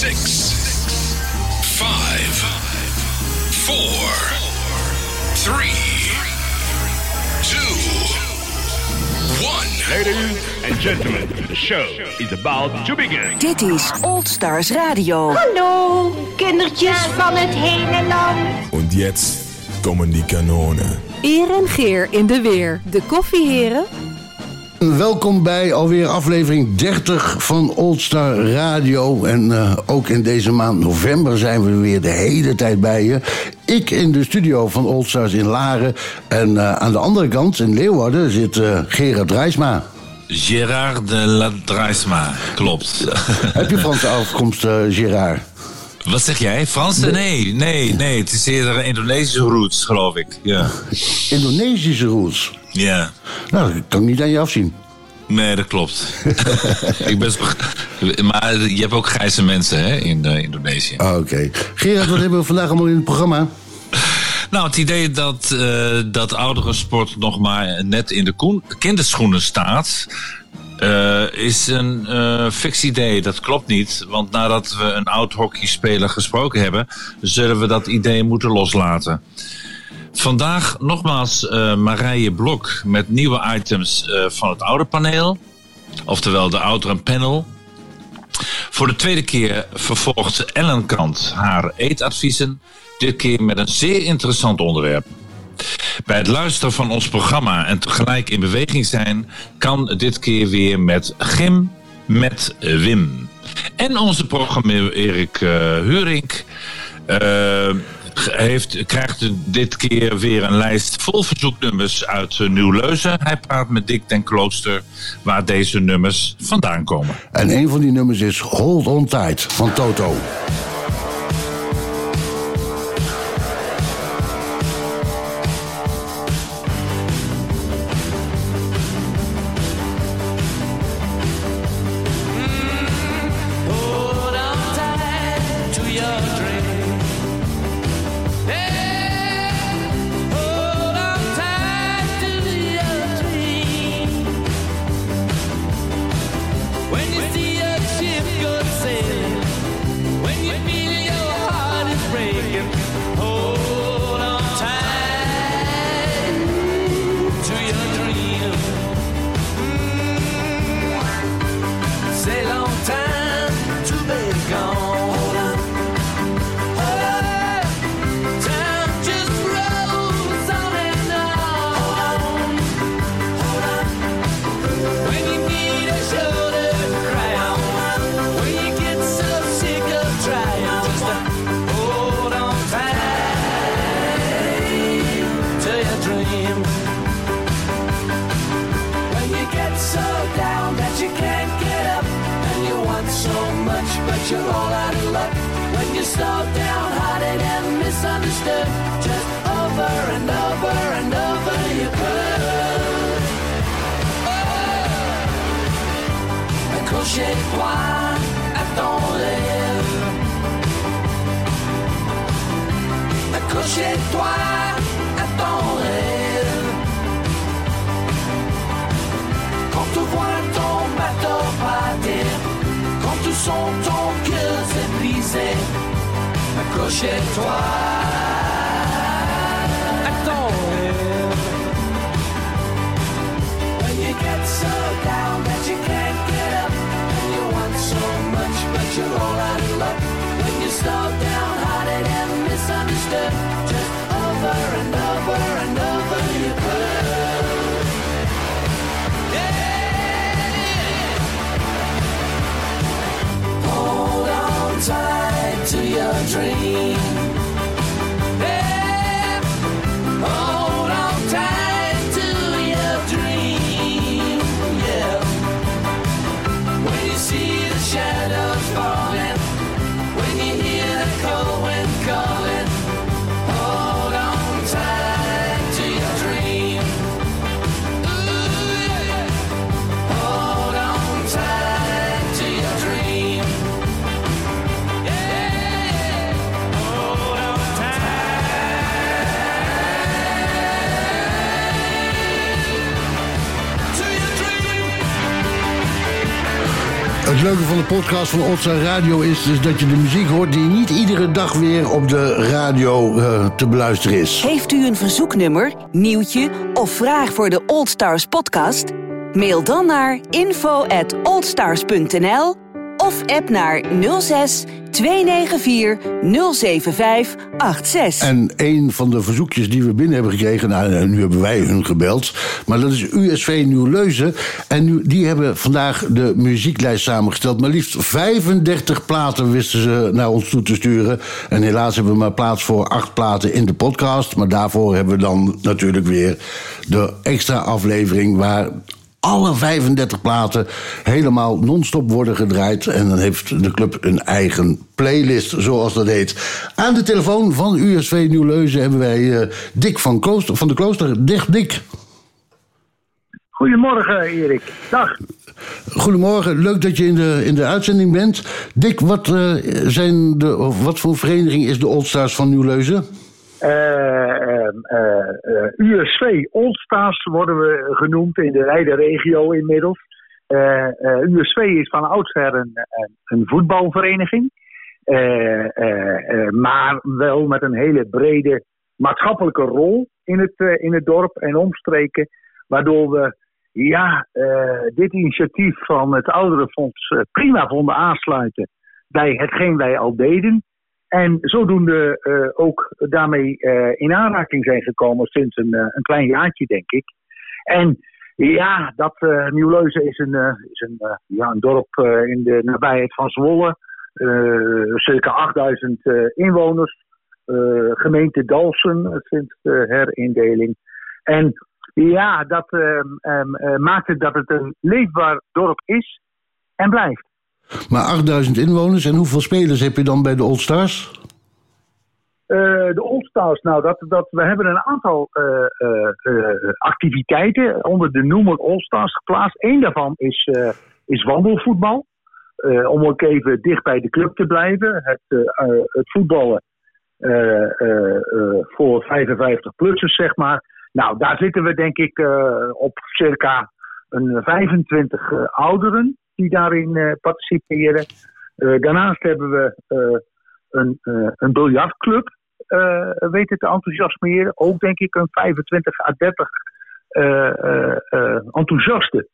6, 5, 4, 3, 2, 1. Ladies and gentlemen, the show is about to begin. Dit is Old Stars Radio. Hallo, kindertjes van het hele land. Und jetzt kommen die Kanonen. Eer en Geer in de weer. De koffieheren. Welkom bij alweer aflevering 30 van Oldstar Radio. En eh, ook in deze maand november zijn we weer de hele tijd bij je. Ik in de studio van Oldstars in Laren. En eh, aan de andere kant, in Leeuwarden, zit eh, Gerard Drijsma. Gérard de la Draisma, klopt. Heb je Franse afkomst, Gerard? Wat zeg jij? Frans? Nee, nee, nee. Het is eerder Indonesische roots, geloof ik. Ja. Indonesische roots. Ja. Nou, dat kan ik niet aan je afzien. Nee, dat klopt. ik ben, maar je hebt ook grijze mensen hè, in eh, Indonesië. Ah, Oké. Gerard, wat hebben we vandaag allemaal in het programma? Nou, het idee dat, eh dat ouderensport nog maar net in de koen- kinderschoenen staat... eh, is een eh fix idee. Dat klopt niet. Want nadat we een oud hockeyspeler gesproken hebben... zullen we dat idee moeten loslaten. Vandaag nogmaals eh Marije Blok met nieuwe items eh, van het oude paneel. Oftewel de ouderen panel. Voor de tweede keer vervolgt Ellen Kant haar eetadviezen. Dit keer met een zeer interessant onderwerp. Bij het luisteren van ons programma en tegelijk in beweging zijn... kan dit keer weer met Gym met Wim. En onze programmeur Erik eh Hurink... heeft, krijgt dit keer weer een lijst vol verzoeknummers uit eh, Nieuw-Leuzen. Hij praat met Dick ten Klooster waar deze nummers vandaan komen. En een van die nummers is Hold On Tight van Toto. Het leuke van de podcast van Otsa Radio is dus dat je de muziek hoort die niet iedere dag weer op de radio eh, te beluisteren is. Heeft u een verzoeknummer, nieuwtje of vraag voor de Old Stars podcast? Mail dan naar info at oldstars.nl of app naar 06 294 075 86. En een van de verzoekjes die we binnen hebben gekregen, nou, nu hebben wij hun gebeld, maar dat is USV Nieuw-Leuzen. En nu, die hebben vandaag de muzieklijst samengesteld. Maar liefst 35 platen wisten ze naar ons toe te sturen. En helaas hebben we maar plaats voor acht platen in de podcast. Maar daarvoor hebben we dan natuurlijk weer de extra aflevering waar alle 35 platen helemaal non-stop worden gedraaid. En dan heeft de club een eigen playlist, zoals dat heet. Aan de telefoon van USV Nieuw-Leuzen hebben wij eh, Dick van, Klooster, van de Klooster. Dick, Dick. Goedemorgen, Erik. Dag. Goedemorgen, leuk dat je in de, in de uitzending bent. Dick, wat, eh, zijn de, of wat voor vereniging is de Old Stars van Nieuw-Leuzen? Eh, eh, USV Oldstars worden we genoemd in de wijde regio inmiddels. Eh, eh, USV is van oudsher een, een, voetbalvereniging. Eh, eh, eh, maar wel met een hele brede maatschappelijke rol in het, eh, in het dorp en omstreken. Waardoor we ja, eh, dit initiatief van het Ouderenfonds eh, prima vonden aansluiten bij hetgeen wij al deden. En zodoende eh, ook daarmee eh, in aanraking zijn gekomen sinds een, eh, een klein jaartje, denk ik. En ja, dat Nieuwleuzen is een, is een, ja, een dorp in de nabijheid van Zwolle. Circa 8000 eh, inwoners. Gemeente Dalsen sinds de herindeling. En ja, dat ehm, ehm, eh, maakt het dat het een leefbaar dorp is en blijft. Maar 8000 inwoners en hoeveel spelers heb je dan bij de Old Stars? Eh, de Old Stars, nou, dat, dat, we hebben een aantal eh, eh, activiteiten onder de noemer All Stars geplaatst. Eén daarvan is, is wandelvoetbal. Om ook even dicht bij de club te blijven. Het, het voetballen voor 55-plussers, zeg maar. Nou, daar zitten we denk ik op circa een 25 eh, ouderen die daarin eh, participeren. Eh, daarnaast hebben we eh, een, een biljartclub weten te enthousiasmeren. Ook denk ik een 25 à 30 eh, eh, eh, enthousiasten.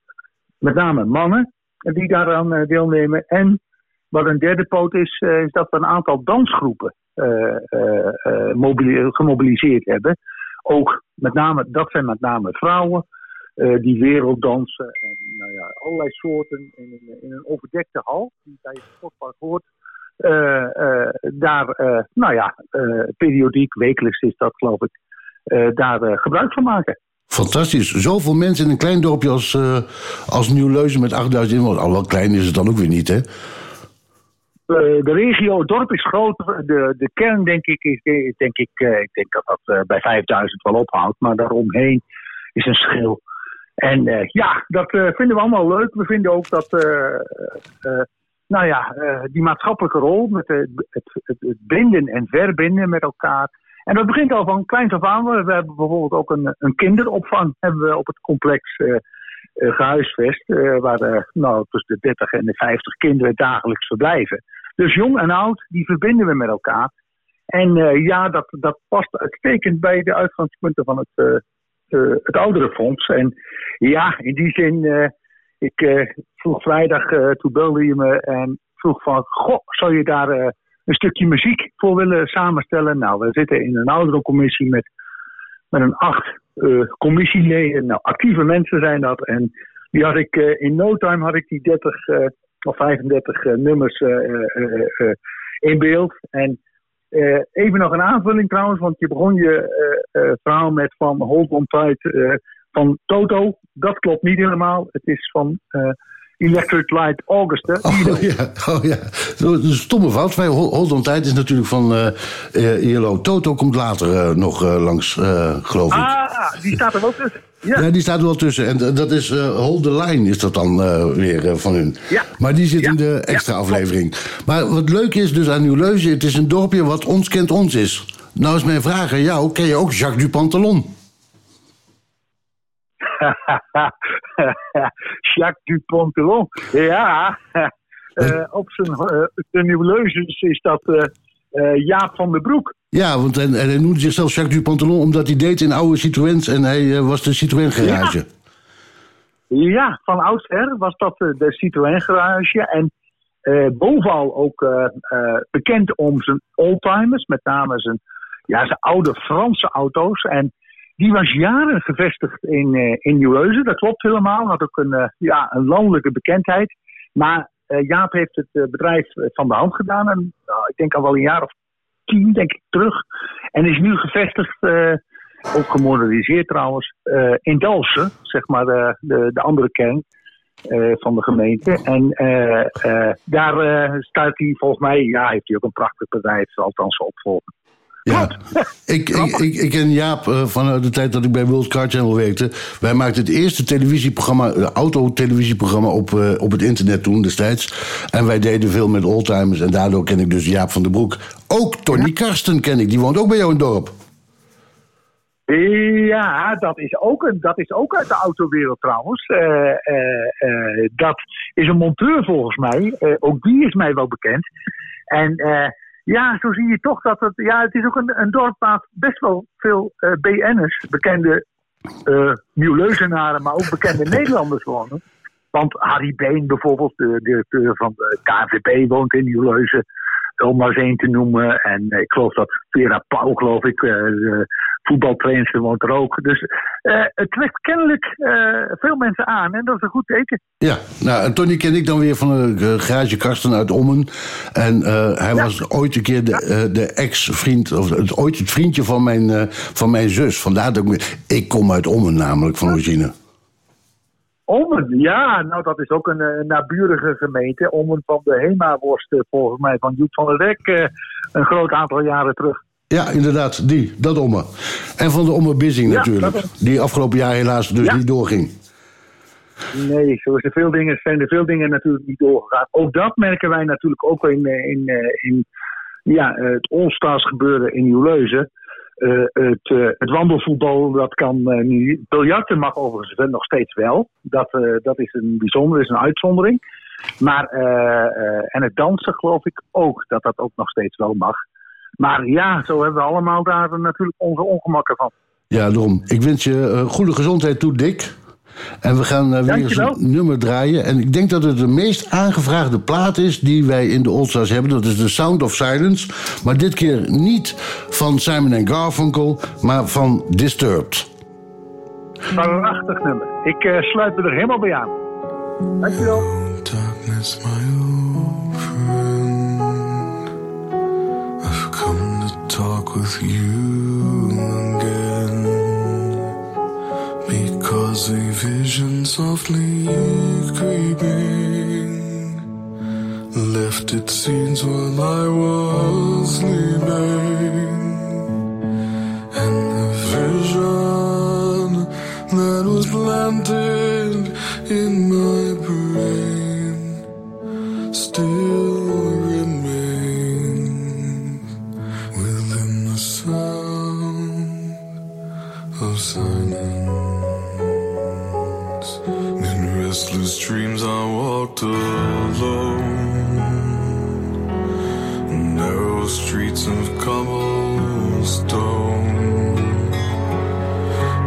Met name mannen die daaraan deelnemen. En wat een derde poot is, is dat we een aantal dansgroepen mobili- gemobiliseerd hebben. Ook met name, dat zijn met name vrouwen eh, die werelddansen en nou ja, allerlei soorten in een, in een overdekte hal die bij het sportpark hoort. eh, eh, daar, nou ja, periodiek, wekelijks is dat geloof ik, daar gebruik van maken. Fantastisch. Zoveel mensen in een klein dorpje als, als Nieuw-Leuzen met 8000 inwoners. Alhoewel klein is het dan ook weer niet, hè? De regio, het dorp is groot. De, de kern, denk ik, is, denk ik, ik denk dat dat bij 5000 wel ophoudt. Maar daaromheen is een schil. En eh, ja, dat eh, vinden we allemaal leuk. We vinden ook dat, eh, nou ja, die maatschappelijke rol met het, het, het binden en verbinden met elkaar. En dat begint al van kleins af aan. We hebben bijvoorbeeld ook een, een kinderopvang hebben we op het complex eh, eh, gehuisvest. eh, waar nou, tussen de 30 en de 50 kinderen dagelijks verblijven. Dus jong en oud, die verbinden we met elkaar. En ja, dat, dat past uitstekend bij de uitgangspunten van het, eh eh, het ouderenfonds. En ja, in die zin, eh, ik eh, vroeg vrijdag, toen belde je me en vroeg van, goh, zou je daar een stukje muziek voor willen samenstellen? Nou, we zitten in een ouderencommissie met, met een acht commissieleden. Nou, actieve mensen zijn dat. En die had ik in no time had ik die 30 eh, of 35 eh, nummers in beeld. En eh, even nog een aanvulling trouwens, want je begon je eh, eh, verhaal met van Hold on Tight van Toto. Dat klopt niet helemaal. Het is van Electric Light August. Hè? Oh ja, oh ja. Een stomme fout. Wij Hol- Hold on Tight is natuurlijk van eh, ILO. Toto komt later nog langs, geloof ik. Ah, die staat er wel tussen. Ja. Ja, die staat er wel tussen. En dat is eh, Hold the Line, is dat dan eh, weer eh, van hun. Ja. Maar die zit Ja. in de extra aflevering. Maar wat leuk is dus aan Nieuw-Leuzen... het is een dorpje wat ons kent ons is. Nou is mijn vraag aan jou. Ken je ook Jacques Dupantalon? Jacques Dupontelon. Ja, op zijn de is dat Jaap van der Broek. Ja, want en, en hij noemde zichzelf Jacques Dupantalon omdat hij deed in oude Citroëns en hij eh, was de Citroën garage. Ja, van oudsher was dat eh, de Citroën garage. En eh, bovenal ook eh, eh, bekend om zijn oldtimers, met name zijn, ja, zijn oude Franse auto's. En die was jaren gevestigd in, eh in Nieuwleuzen, dat klopt helemaal. Had ook een, eh, ja, een landelijke bekendheid. Maar eh, Jaap heeft het eh, bedrijf eh, van de hand gedaan. En, nou, ik denk al wel een jaar of tien, denk ik, terug. En is nu gevestigd, eh, ook gemoderniseerd trouwens, eh, in Dalfsen, zeg maar de, de, de andere kern eh, van de gemeente. En eh, eh, daar eh, staat hij volgens mij, ja, heeft hij ook een prachtig bedrijf, althans opvolgen. Ja, ik, ik, ik, ik ken Jaap eh, vanuit de tijd dat ik bij World Car Channel werkte. Wij maakten het eerste televisieprogramma, uh, autotelevisieprogramma op, eh, op het internet toen destijds. En wij deden veel met oldtimers en daardoor ken ik dus Jaap van der Broek. Ook Tony Karsten ken ik, die woont ook bij jou in het dorp. Ja, dat is ook, een, dat is ook uit de autowereld trouwens. Eh, eh, eh, dat is een monteur volgens mij. Eh, ook die is mij wel bekend. En eh, ja, zo zie je toch dat het... Ja, het is ook een, een dorp waar best wel veel eh, BN'ers, bekende eh Nieuw-Leuzenaren, maar ook bekende Nederlanders wonen. Want Harry Been bijvoorbeeld, de directeur van de KNVB, woont in Nieuw-Leuzen. Om maar eens één te noemen. En eh, ik geloof dat Vera Pauw, geloof ik, eh, de voetbaltrainer woont er ook. Dus eh, het trekt kennelijk eh, veel mensen aan en dat is een goed teken. Ja, nou, en Tony ken ik dan weer van de eh, garage Karsten uit Ommen. En hij was ooit een keer de, de ex-vriend, of het, ooit het vriendje van mijn, van mijn zus. Vandaar dat ik, ik kom uit Ommen namelijk, van origine. Ommen, ja, nou dat is ook een, naburige gemeente. Ommen van de Hema-worst, volgens mij van Joep van der eh, een groot aantal jaren terug. Ja, inderdaad, die, dat Ommen. En van de Ommen Bissing Ja, natuurlijk. Die afgelopen jaar helaas dus Ja. niet doorging. Nee, zo is er veel dingen, zijn er veel dingen natuurlijk niet doorgegaan. Ook dat merken wij natuurlijk ook in, eh, in, eh, in ja, het All-Stars gebeuren in Nieuwleuzen. Eh, het, het wandelvoetbal, dat kan nu. Biljarten mag overigens nog steeds wel. Dat, dat is een bijzonder, is een uitzondering. Maar, en het dansen geloof ik ook, dat dat ook nog steeds wel mag. Maar ja, zo hebben we allemaal daar natuurlijk onze ongemakken van. Ja, daarom. Ik wens je eh, goede gezondheid toe, Dick. En we gaan eh, weer eens een nummer draaien. En ik denk dat het de meest aangevraagde plaat is die wij in de Oldstars hebben. Dat is The Sound of Silence. Maar dit keer niet van Simon Garfunkel, maar van Disturbed. Prachtig nummer. Ik eh, sluit me er helemaal bij aan. Dankjewel. Darkness, my with you again. Because a vision softly creeping left its scenes while I was sleeping. And the vision that was planted in my walked alone, narrow streets of cobblestone.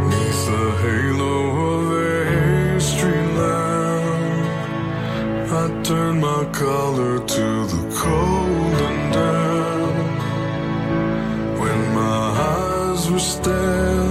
Neath the halo of a street lamp, I turned my collar to the cold and damp. When my eyes were stabbed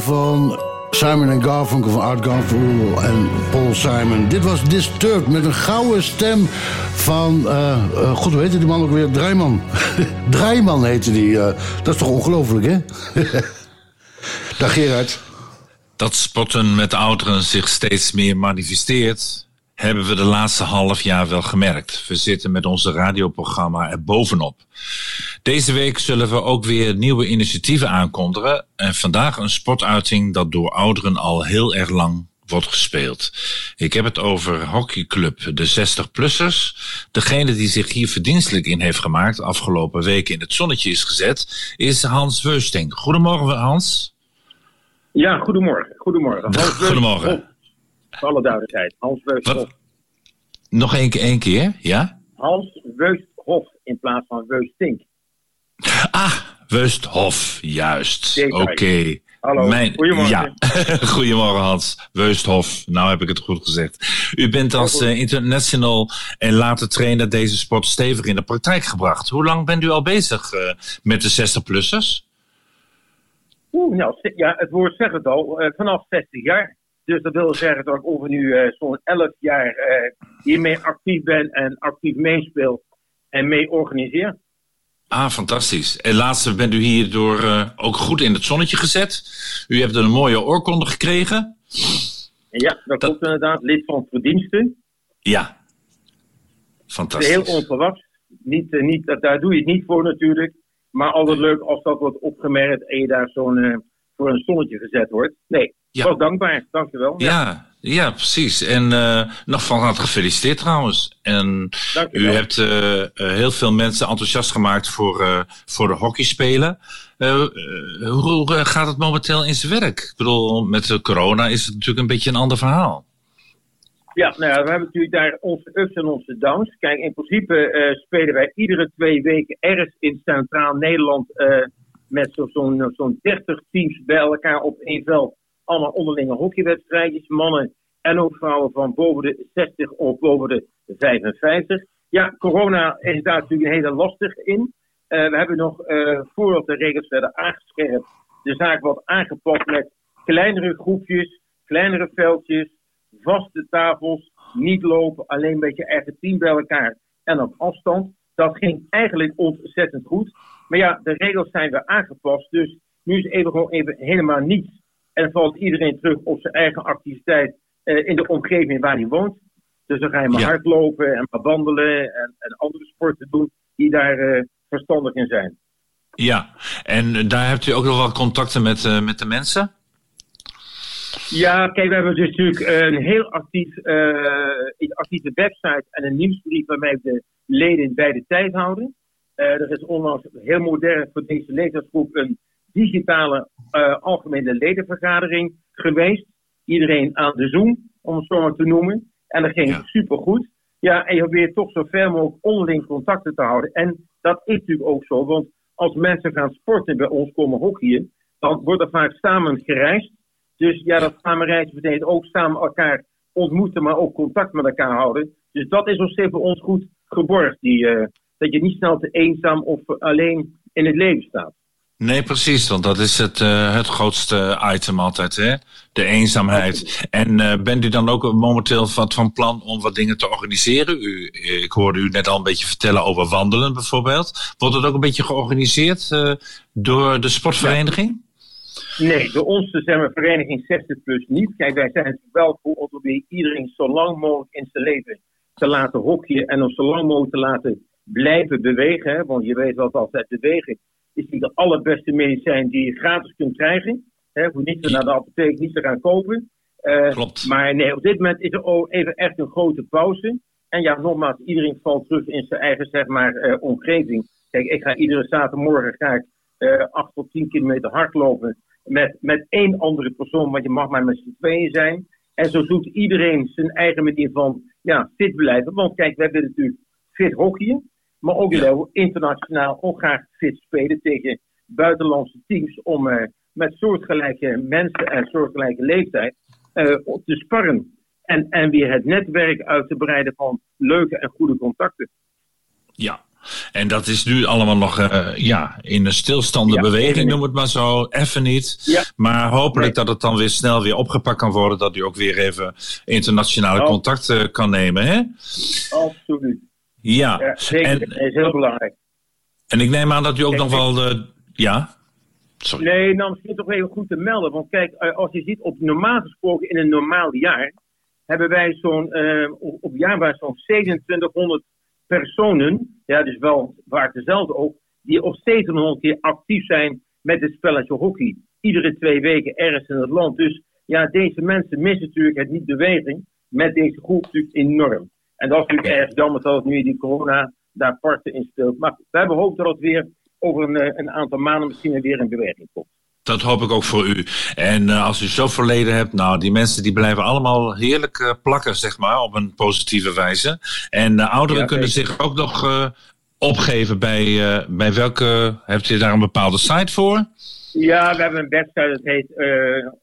van Simon Garfunkel, van Art Garfunkel en Paul Simon. Dit was Disturbed met een gouden stem van... eh, God, hoe heette die man ook weer? Draaiman. Draaiman heette die. eh, dat is toch ongelooflijk, hè? Dag Gerard. Dat sporten met ouderen zich steeds meer manifesteert, hebben we de laatste half jaar wel gemerkt. We zitten met onze radioprogramma er bovenop. Deze week zullen we ook weer nieuwe initiatieven aankondigen. En vandaag een sportuiting dat door ouderen al heel erg lang wordt gespeeld. Ik heb het over hockeyclub de 60-plussers. Degene die zich hier verdienstelijk in heeft gemaakt, afgelopen weken in het zonnetje is gezet, is Hans Weustink. Goedemorgen Hans. Ja, goedemorgen. Goedemorgen. Hans. Goedemorgen. Voor alle duidelijkheid. Hans Weusthof. Nog één keer, één keer, ja? Hans Weusthof in plaats van Weustink. Ah, Weusthof, juist. Oké. Hallo, Mijn- goedemorgen. Ja, goedemorgen Hans. Weusthof, nou heb ik het goed gezegd. U bent als eh, international en later trainer deze sport stevig in de praktijk gebracht. Hoe lang bent u al bezig eh, met de 60-plussers? Oeh, nou, ja, het woord zegt het al. eh, vanaf 60 jaar. Dus dat wil zeggen dat ik over nu eh, zo'n 11 jaar eh, hiermee actief ben en actief meespeel en mee organiseer. Ah, fantastisch. En laatst bent u hierdoor eh, ook goed in het zonnetje gezet. U hebt een mooie oorkonde gekregen. Ja, dat klopt inderdaad. Lid van verdiensten. Ja. Fantastisch. Heel onverwacht. Niet, eh, niet, dat, daar doe je het niet voor natuurlijk. Maar altijd leuk als dat wordt opgemerkt en je daar zo'n voor een zonnetje gezet wordt. Nee, Ja. was dankbaar. Dankjewel. Ja, ja, precies. En eh, nog van harte gefeliciteerd trouwens. En Dank u hebt eh, eh, heel veel mensen enthousiast gemaakt voor, voor de hockeyspelen. Hoe gaat het momenteel in zijn werk? Ik bedoel, met de corona is het natuurlijk een beetje een ander verhaal. Ja, nou ja, we hebben natuurlijk daar onze ups en onze downs. Kijk, in principe spelen wij iedere twee weken ergens in Centraal Nederland met zo- zo'n zo'n 30 teams bij elkaar op één veld. Allemaal onderlinge hockeywedstrijdjes, mannen en ook vrouwen van boven de 60 of boven de 55. Ja, corona is daar natuurlijk hele lastig in. Eh, we hebben nog, eh, voordat de regels werden aangescherpt, de zaak wat aangepakt met kleinere groepjes, kleinere veldjes, vaste tafels, niet lopen, alleen een beetje eigen team bij elkaar en op afstand. Dat ging eigenlijk ontzettend goed. Maar ja, de regels zijn weer aangepast, dus nu is even gewoon even helemaal niets. En valt iedereen terug op zijn eigen activiteit eh, in de omgeving waar hij woont. Dus dan ga je maar Ja. hardlopen en maar wandelen en, en andere sporten doen die daar eh, verstandig in zijn. Ja, en daar hebt u ook nog wel contacten met, eh, met de mensen? Ja, kijk, we hebben dus natuurlijk een heel actief, een actieve website en een nieuwsbrief waarmee we de leden bij de tijd houden. Er is onlangs heel modern voor deze leeftijdsgroep een digitale eh, algemene ledenvergadering geweest. Iedereen aan de Zoom, om het zo maar te noemen. En dat ging Ja. supergoed. Ja, en je probeert toch zo ver mogelijk onderling contacten te houden. En dat is natuurlijk ook zo, want als mensen gaan sporten bij ons komen hockeyen, dan wordt er vaak samen gereisd. Dus ja, dat samen reizen betekent ook samen elkaar ontmoeten, maar ook contact met elkaar houden. Dus dat is nog steeds voor ons goed geborgd. Die, eh, dat je niet snel te eenzaam of alleen in het leven staat. Nee, precies, want dat is het, eh, het grootste item altijd, hè? De eenzaamheid. En eh, bent u dan ook momenteel wat van plan om wat dingen te organiseren? U, ik hoorde u net al een beetje vertellen over wandelen bijvoorbeeld. Wordt het ook een beetje georganiseerd eh, door de sportvereniging? Nee, bij ons zijn we vereniging 60 plus niet. Kijk, wij zijn wel voor om iedereen zo lang mogelijk in zijn leven te laten hockeyen en om zo lang mogelijk te laten blijven bewegen. Hè? Want je weet wat altijd bewegen is niet de allerbeste medicijn die je gratis kunt krijgen. Hè? Hoef niet te naar de apotheek, niet te gaan kopen. Eh, Klopt. Maar nee, op dit moment is er ook even echt een grote pauze. En ja, nogmaals, iedereen valt terug in zijn eigen zeg maar, eh, omgeving. Kijk, ik ga iedere zaterdagmorgen ga ik, eh 8 tot 10 kilometer hardlopen met, met één andere persoon, want je mag maar met z'n tweeën zijn. En zo doet iedereen zijn eigen manier van ja, fit blijven. Want kijk, we hebben natuurlijk fit hockeyen, maar ook Ja. internationaal ook graag fit spelen tegen buitenlandse teams om eh, met soortgelijke mensen en soortgelijke leeftijd eh, op te sparren. En, en weer het netwerk uit te breiden van leuke en goede contacten. Ja. En dat is nu allemaal nog eh, ja, in een stilstaande Ja, beweging, noem het maar zo. Even niet. Ja. Maar hopelijk Nee. dat het dan weer snel weer opgepakt kan worden. Dat u ook weer even internationale Oh. contacten kan nemen. Hè? Absoluut. Ja. Ja, zeker. En, dat is heel belangrijk. en ik neem aan dat u ook Kijk, nog wel. De, ja. Sorry. Nee, nou misschien toch even goed te melden. Want kijk, eh, als je ziet, op normaal gesproken in een normaal jaar hebben wij zo'n, eh, op, jaarbasis zo'n 2700 personen, ja, dus wel waar dezelfde ook, die op 700 keer actief zijn met het spelletje hockey. Iedere twee weken ergens in het land. Dus ja, deze mensen missen natuurlijk het niet beweging met deze groep natuurlijk enorm. En dat is natuurlijk erg jammer dat het nu die corona daar parten in speelt. Maar we hebben hoop dat het weer over een, eh, een aantal maanden misschien weer in beweging komt. Dat hoop ik ook voor u. En eh, als u zo verleden hebt, nou, die mensen die blijven allemaal heerlijk eh, plakken, zeg maar, op een positieve wijze. En eh, ouderen Ja, kunnen zeker. zich ook nog opgeven bij, bij welke. Hebt u daar een bepaalde site voor? Ja, we hebben een website dat heet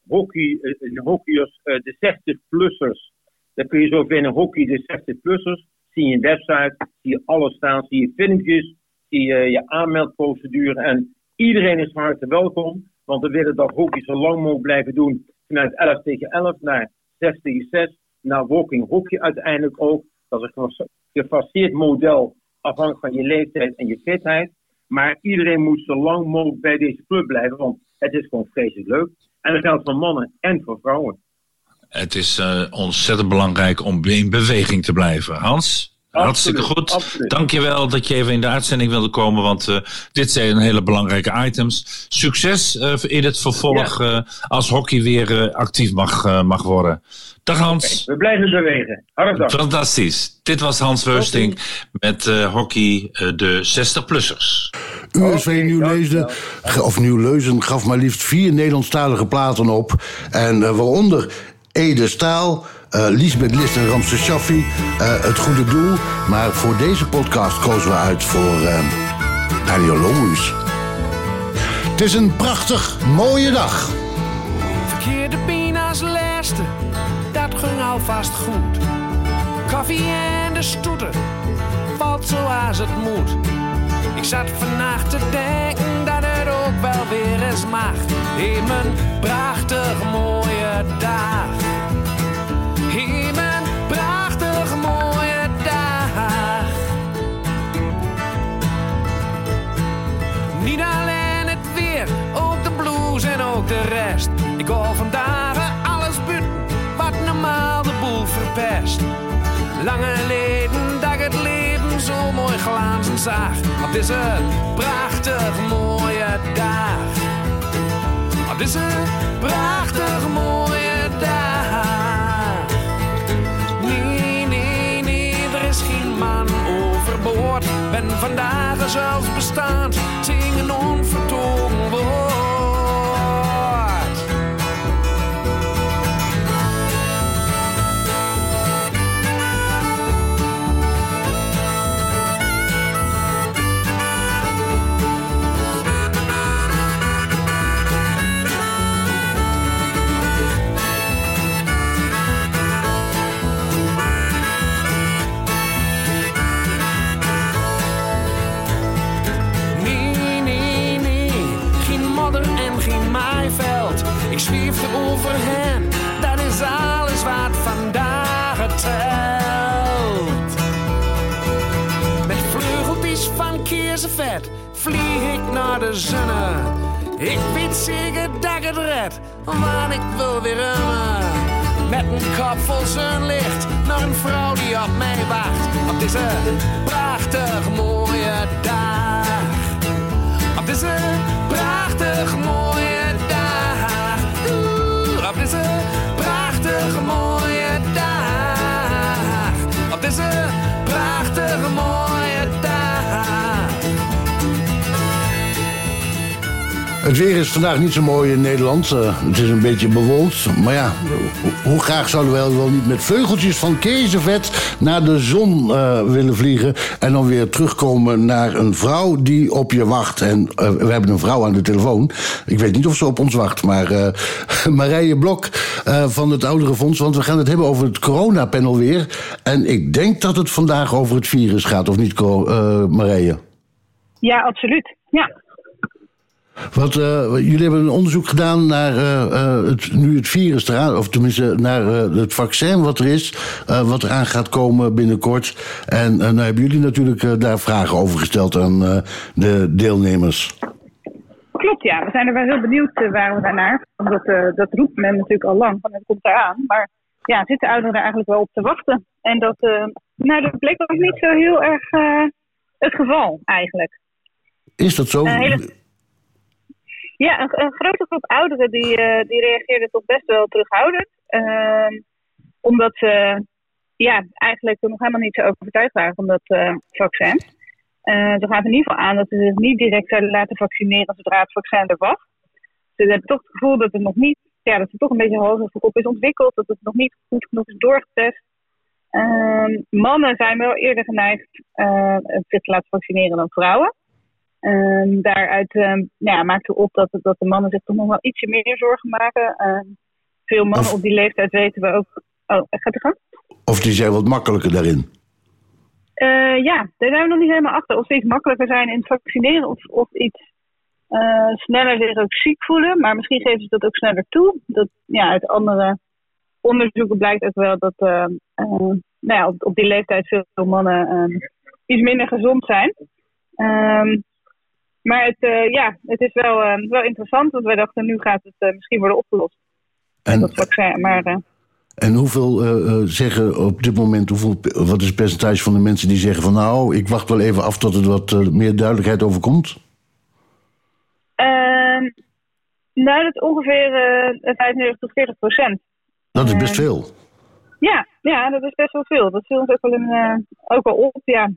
Hockey, hockeyers, de 60-plussers. Daar kun je zo vinden, Hockey de 60-plussers. Zie je een website, zie je alles staan, zie je filmpjes, zie je je aanmeldprocedure. En iedereen is van harte welkom, want we willen dat hockey zo lang mogelijk blijven doen. Vanuit 11 tegen 11 naar 6 tegen 6, naar walking hockey uiteindelijk ook. Dat is een gefa- gefaseerd model afhankelijk van je leeftijd en je fitheid. Maar iedereen moet zo lang mogelijk bij deze club blijven, want het is gewoon vreselijk leuk. En dat geldt voor mannen en voor vrouwen. Het is eh, ontzettend belangrijk om in beweging te blijven. Hans? Hartstikke goed. absoluut. Dankjewel dat je even in de uitzending wilde komen, want eh, dit zijn hele belangrijke items. Succes eh, in het vervolg eh, als hockey weer eh, actief mag, eh, mag worden. Dag Hans. We blijven bewegen. Hartelijk dank. Fantastisch. Dit was Hans Weusting met eh, hockey de 60-plussers. USV Nieuw-Leusden, of Nieuw-Leuzen gaf maar liefst vier Nederlandstalige platen op. En eh, waaronder Ede Staal, eh Lisbeth List en Ramse Shaffi, eh, Het Goede Doel. Maar voor deze podcast kozen we uit voor eh, Daniel Lohuis. Het is een prachtig mooie dag. Verkeerde pina's laatste, dat ging alvast goed. Koffie en de stoeten, valt zoals het moet. Ik zat vannacht te denken dat het ook wel weer eens mag. In mijn prachtig mooie dag. De rest. Ik hoor vandaag alles buiten, wat normaal de boel verpest. Lange leden dat ik het leven zo mooi glazen zag. Op deze prachtig mooie dag. Op deze prachtig mooie dag. Nee, nee, nee, er is geen man overboord. Ben vandaag zelfs bestaand, er overheen, dat is alles wat vandaag telt. Met vleugeltjes van keersenvet vlieg ik naar de zonne. Ik weet zeker dat ik het red, want ik wil weer remmen. Met een kop vol zonlicht naar een vrouw die op mij wacht. Op deze prachtig mooie dag. Op deze prachtig mooie Het weer is vandaag niet zo mooi in Nederland. Eh, het is een beetje bewolkt. Maar ja, ho- hoe graag zouden wij wel niet met veugeltjes van kezenvet naar de zon eh, willen vliegen. En dan weer terugkomen naar een vrouw die op je wacht. En eh, we hebben een vrouw aan de telefoon. Ik weet niet of ze op ons wacht. Maar Marije Blok van het Ouderenfonds. Want we gaan het hebben over het coronapanel weer. En ik denk dat het vandaag over het virus gaat. Of niet, Marije? Ja, absoluut. Ja. Want eh, jullie hebben een onderzoek gedaan naar eh, eh, het, nu het virus eraan, of tenminste naar het vaccin wat er is, wat eraan gaat komen binnenkort. En nou hebben jullie natuurlijk daar vragen over gesteld aan de deelnemers. Klopt, ja. We zijn er wel heel benieuwd waren we daarnaar. Omdat dat roept men natuurlijk al lang, van het komt eraan. Maar ja, zitten ouderen er eigenlijk wel op te wachten? En dat, nou, dat bleek ook niet zo heel erg het geval eigenlijk. Is dat zo? Hele- Ja, een, grote groep ouderen die, eh, die reageerde toch best wel terughoudend. Ehm, omdat ze ja, eigenlijk nog helemaal niet zo overtuigd waren van dat eh, vaccin. Eh, ze gaven in ieder geval aan dat ze zich niet direct zouden laten vaccineren zodra het vaccin er was. Ze hebben toch het gevoel dat het nog niet, ja, dat het toch een beetje hals over kop is ontwikkeld, dat het nog niet goed genoeg is doorgetest. Ehm, mannen zijn wel eerder geneigd zich te laten vaccineren dan vrouwen. Ehm, daaruit ehm, nou ja, op dat, dat de mannen zich toch nog wel ietsje meer zorgen maken. Ehm, veel mannen op die leeftijd weten we ook. Oh, gaat u gang? Of die zijn wat makkelijker daarin? Eh, ja, daar zijn we nog niet helemaal achter. Of ze iets makkelijker zijn in het vaccineren of, of iets eh, sneller zich ook ziek voelen. Maar misschien geven ze dat ook sneller toe. Dat, ja, uit andere onderzoeken blijkt ook wel dat eh, nou ja, op, op die leeftijd veel mannen iets minder gezond zijn. Ehm, maar het, eh, ja, het is wel, eh, wel interessant, want wij dachten nu gaat het eh, misschien worden opgelost. En, dat vaccin, maar en hoeveel zeggen op dit moment, hoeveel, wat is het percentage van de mensen die zeggen van nou, ik wacht wel even af tot er wat meer duidelijkheid over komt? Ehm, nou, dat is ongeveer eh 95 tot 40 procent. Dat is best veel. Ja, ja, dat is best wel veel. Dat viel ons ook wel, in, ook wel op, ja.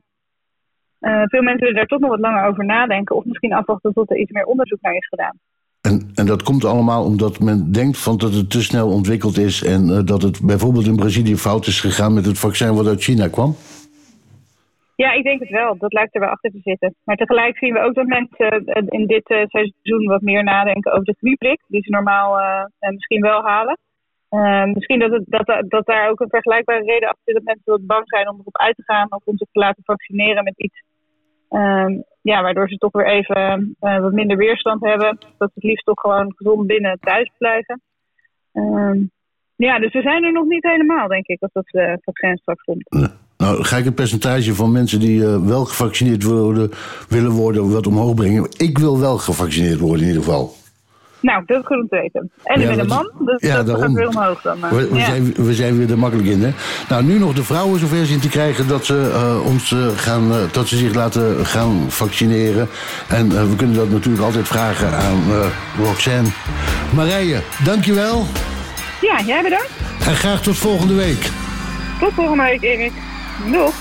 Eh, veel mensen willen daar toch nog wat langer over nadenken. Of misschien afwachten tot er iets meer onderzoek naar is gedaan. En, en dat komt allemaal omdat men denkt van dat het te snel ontwikkeld is... en eh, dat het bijvoorbeeld in Brazilië fout is gegaan met het vaccin wat uit China kwam. Ja, ik denk het wel. Dat lijkt er wel achter te zitten. Maar tegelijk zien we ook dat mensen eh, in dit seizoen wat meer nadenken over de griepprik. Die ze normaal misschien wel halen. Misschien dat, het, dat, dat daar ook een vergelijkbare reden achter zit dat mensen wat bang zijn om erop uit te gaan of om zich te laten vaccineren met iets. Ehm, ja, waardoor ze toch weer even eh, wat minder weerstand hebben. Dat ze het liefst toch gewoon gezond binnen thuis blijven. Ehm, ja, dus we zijn er nog niet helemaal, denk ik, als dat eh, vaccin straks komt. Nou, ga ik het percentage van mensen die eh, wel gevaccineerd worden, willen worden wat omhoog brengen. Ik wil wel gevaccineerd worden in ieder geval. Nou, dat is goed om te weten. En ik Ja, ben een man, dus ja, dat daarom. gaat weer omhoog dan. maar. We, we ja. zijn, we zijn weer er makkelijk in, hè? Nou, nu nog de vrouwen zover zien te krijgen dat ze, eh, ons, eh, gaan, eh, dat ze zich laten gaan vaccineren. En eh, we kunnen dat natuurlijk altijd vragen aan eh, Roxanne. Marije, dankjewel. ja, jij bedankt. En graag tot volgende week. Tot volgende week, Erik. Doeg.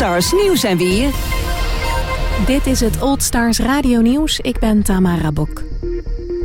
Stars nieuws en weer. Dit is het Old Stars Radio Nieuws. Ik ben Tamara Bok.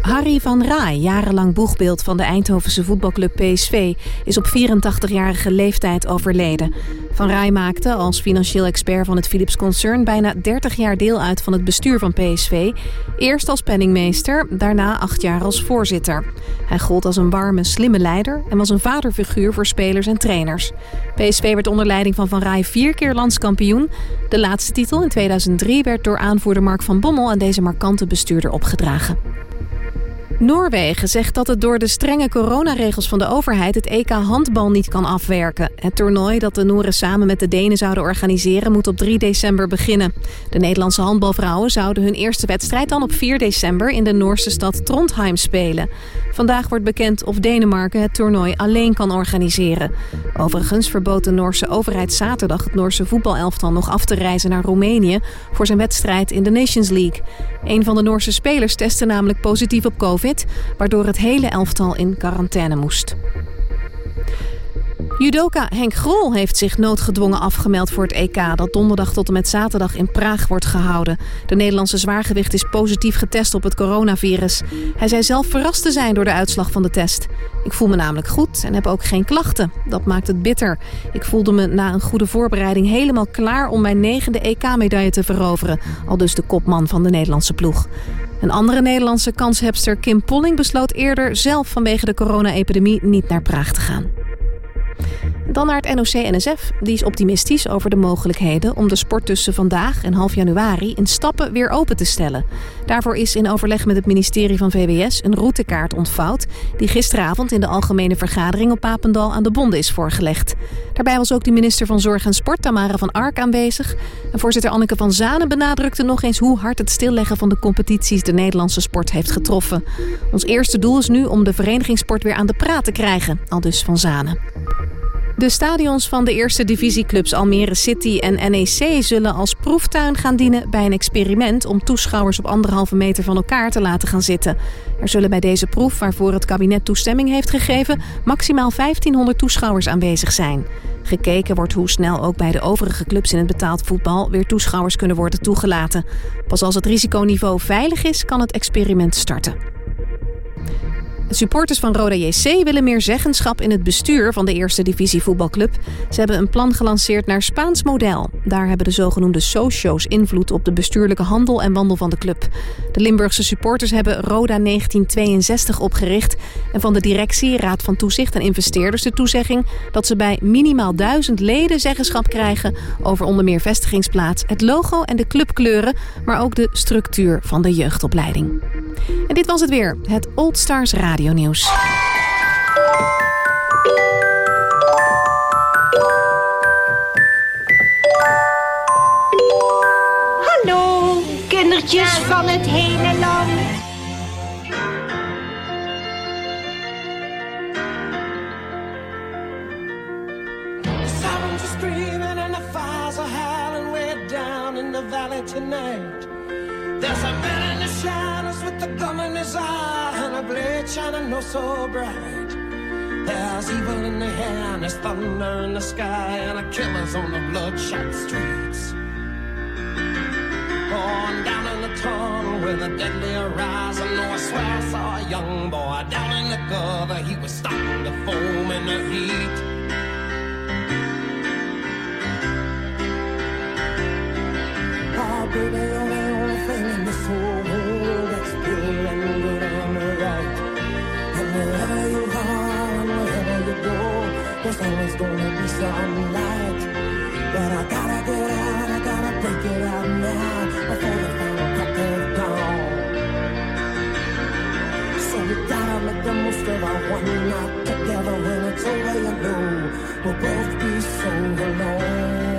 Harry van Rij, jarenlang boegbeeld van de Eindhovense voetbalclub PSV, is op 84-jarige leeftijd overleden. Van Rij maakte als financieel expert van het Philips concern bijna 30 jaar deel uit van het bestuur van PSV. Eerst als penningmeester, daarna acht jaar als voorzitter. Hij gold als een warme, slimme leider en was een vaderfiguur voor spelers en trainers. PSV werd onder leiding van Van Rij vier keer landskampioen. De laatste titel in 2003 werd door aanvoerder Mark van Bommel aan deze markante bestuurder opgedragen. Noorwegen zegt dat het door de strenge coronaregels van de overheid het EK handbal niet kan afwerken. Het toernooi dat de Nooren samen met de Denen zouden organiseren moet op 3 december beginnen. De Nederlandse handbalvrouwen zouden hun eerste wedstrijd dan op 4 december in de Noorse stad Trondheim spelen. Vandaag wordt bekend of Denemarken het toernooi alleen kan organiseren. Overigens verbood de Noorse overheid zaterdag het Noorse voetbalelftal nog af te reizen naar Roemenië voor zijn wedstrijd in de Nations League. Een van de Noorse spelers testte namelijk positief op COVID, waardoor het hele elftal in quarantaine moest. Judoka Henk Grol heeft zich noodgedwongen afgemeld voor het EK... dat donderdag tot en met zaterdag in Praag wordt gehouden. De Nederlandse zwaargewicht is positief getest op het coronavirus. Hij zei zelf verrast te zijn door de uitslag van de test. Ik voel me namelijk goed en heb ook geen klachten. Dat maakt het bitter. Ik voelde me na een goede voorbereiding helemaal klaar... om mijn negende EK-medaille te veroveren. Al dus de kopman van de Nederlandse ploeg. Een andere Nederlandse kanshebster Kim Polling besloot eerder zelf vanwege de corona-epidemie niet naar Praag te gaan. Dan naar het NOC-NSF. Die is optimistisch over de mogelijkheden om de sport tussen vandaag en half januari in stappen weer open te stellen. Daarvoor is in overleg met het ministerie van VWS een routekaart ontvouwd die gisteravond in de algemene vergadering op Papendal aan de bonden is voorgelegd. Daarbij was ook de minister van Zorg en Sport, Tamara van Ark, aanwezig. En voorzitter Anneke van Zanen benadrukte nog eens hoe hard het stilleggen van de competities de Nederlandse sport heeft getroffen. Ons eerste doel is nu om de verenigingssport weer aan de praat te krijgen, al dus van Zanen. De stadions van de eerste divisieclubs Almere City en NEC zullen als proeftuin gaan dienen bij een experiment om toeschouwers op anderhalve meter van elkaar te laten gaan zitten. Er zullen bij deze proef, waarvoor het kabinet toestemming heeft gegeven, maximaal 1500 toeschouwers aanwezig zijn. Gekeken wordt hoe snel ook bij de overige clubs in het betaald voetbal weer toeschouwers kunnen worden toegelaten. Pas als het risiconiveau veilig is, kan het experiment starten. Supporters van Roda JC willen meer zeggenschap in het bestuur van de eerste divisie voetbalclub. Ze hebben een plan gelanceerd naar Spaans model. Daar hebben de zogenoemde socio's invloed op de bestuurlijke handel en wandel van de club. De Limburgse supporters hebben Roda 1962 opgericht. En van de directie, raad van toezicht en investeerders de toezegging dat ze bij minimaal duizend leden zeggenschap krijgen over onder meer vestigingsplaats, het logo en de clubkleuren, maar ook de structuur van de jeugdopleiding. En dit was het weer, het Old Stars Nieuws. Hallo, kindertjes van het hele land. The screaming and the fires are howling way down in the valley tonight. There's a man in the shadows with the gun in his eye and a blade shining oh so bright. There's evil in the air and there's thunder in the sky and a killer's on the bloodshot streets. On down in the tunnel with a deadly horizon. Oh, I swear I saw a young boy down in the gutter. He was starting to foam in the heat. Oh, baby, you're there's always gonna be some light. But I gotta get out, I gotta break it out now before the final crack of dawn. So we gotta make the most of our one night together when it's over, you know we'll both be so alone.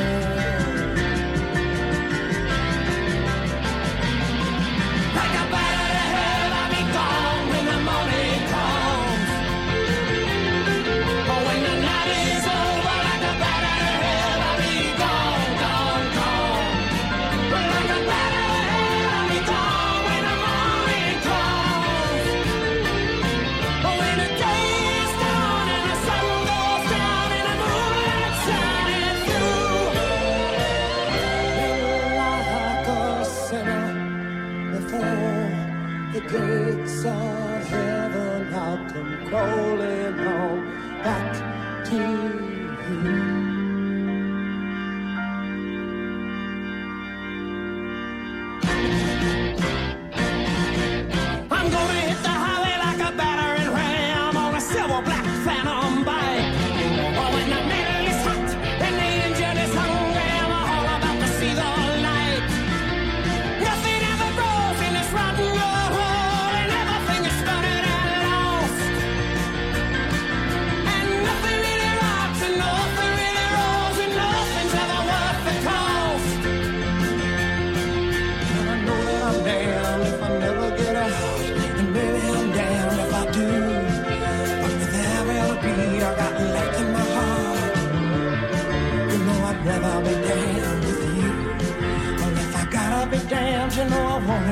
Come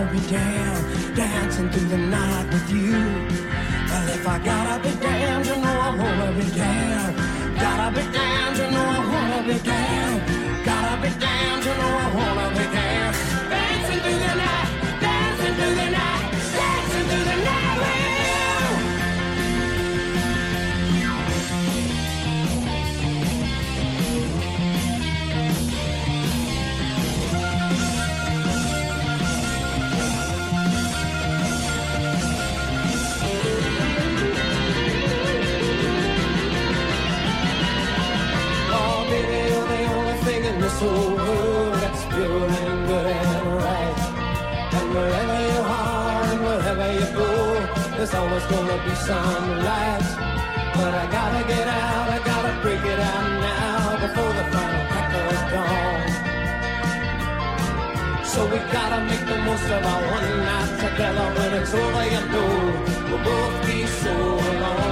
wanna be damned, dancing through the night with you. Well, if I gotta be damned, you know I wanna be damned. There's always gonna be some light. But I gotta get out, I gotta break it out now before the final crack of dawn. So we gotta make the most of our one night together. When it's over, you know we'll both be so alone.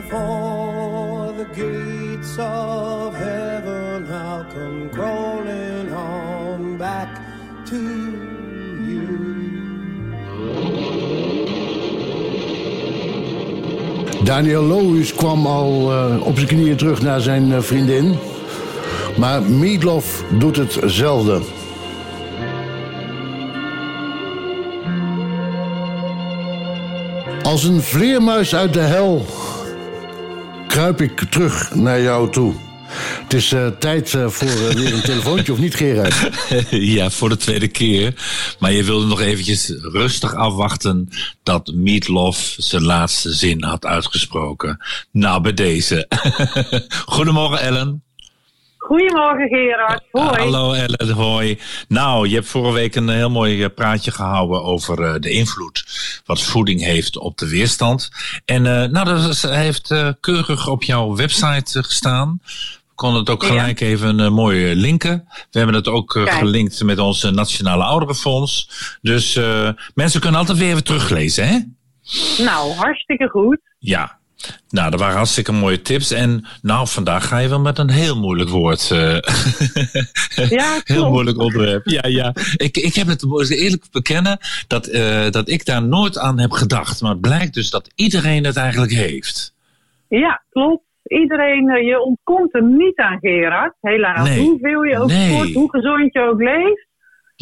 Before the gates of heaven, I'll come crawling on back to you. Daniel Lohuis kwam al eh, op zijn knieën terug naar zijn eh, vriendin. Maar Meatloaf doet hetzelfde. Als een vleermuis uit de hel kruip ik terug naar jou toe. Het is eh, tijd eh, voor eh, weer een telefoontje, of niet Gerard? ja, voor de tweede keer. Maar je wilde nog eventjes rustig afwachten dat Meatloaf zijn laatste zin had uitgesproken. Nou, bij deze. Goedemorgen, Ellen. Goedemorgen Gerard. Hoi. Hallo Ellen, hoi. Nou, je hebt vorige week een heel mooi eh, praatje gehouden over eh, de invloed wat voeding heeft op de weerstand. En eh, nou, dat is- heeft keurig op jouw website gestaan. We konden het ook gelijk even eh, mooi linken. We hebben het ook gelinkt met onze Nationale Ouderenfonds. Dus mensen kunnen altijd weer even teruglezen, hè? Nou, hartstikke goed. Ja. Nou, dat waren hartstikke mooie tips. En nou, vandaag ga je wel met een heel moeilijk woord. eh, Ja, heel moeilijk onderwerp. Ja, ja. Ik, ik heb het, eerlijk bekennen, dat, eh, dat ik daar nooit aan heb gedacht. Maar het blijkt dus dat iedereen het eigenlijk heeft. Ja, klopt. Iedereen, eh, je ontkomt er niet aan Gerard. Helaas. Nee. Hoeveel je ook Nee. sport, hoe gezond je ook leeft.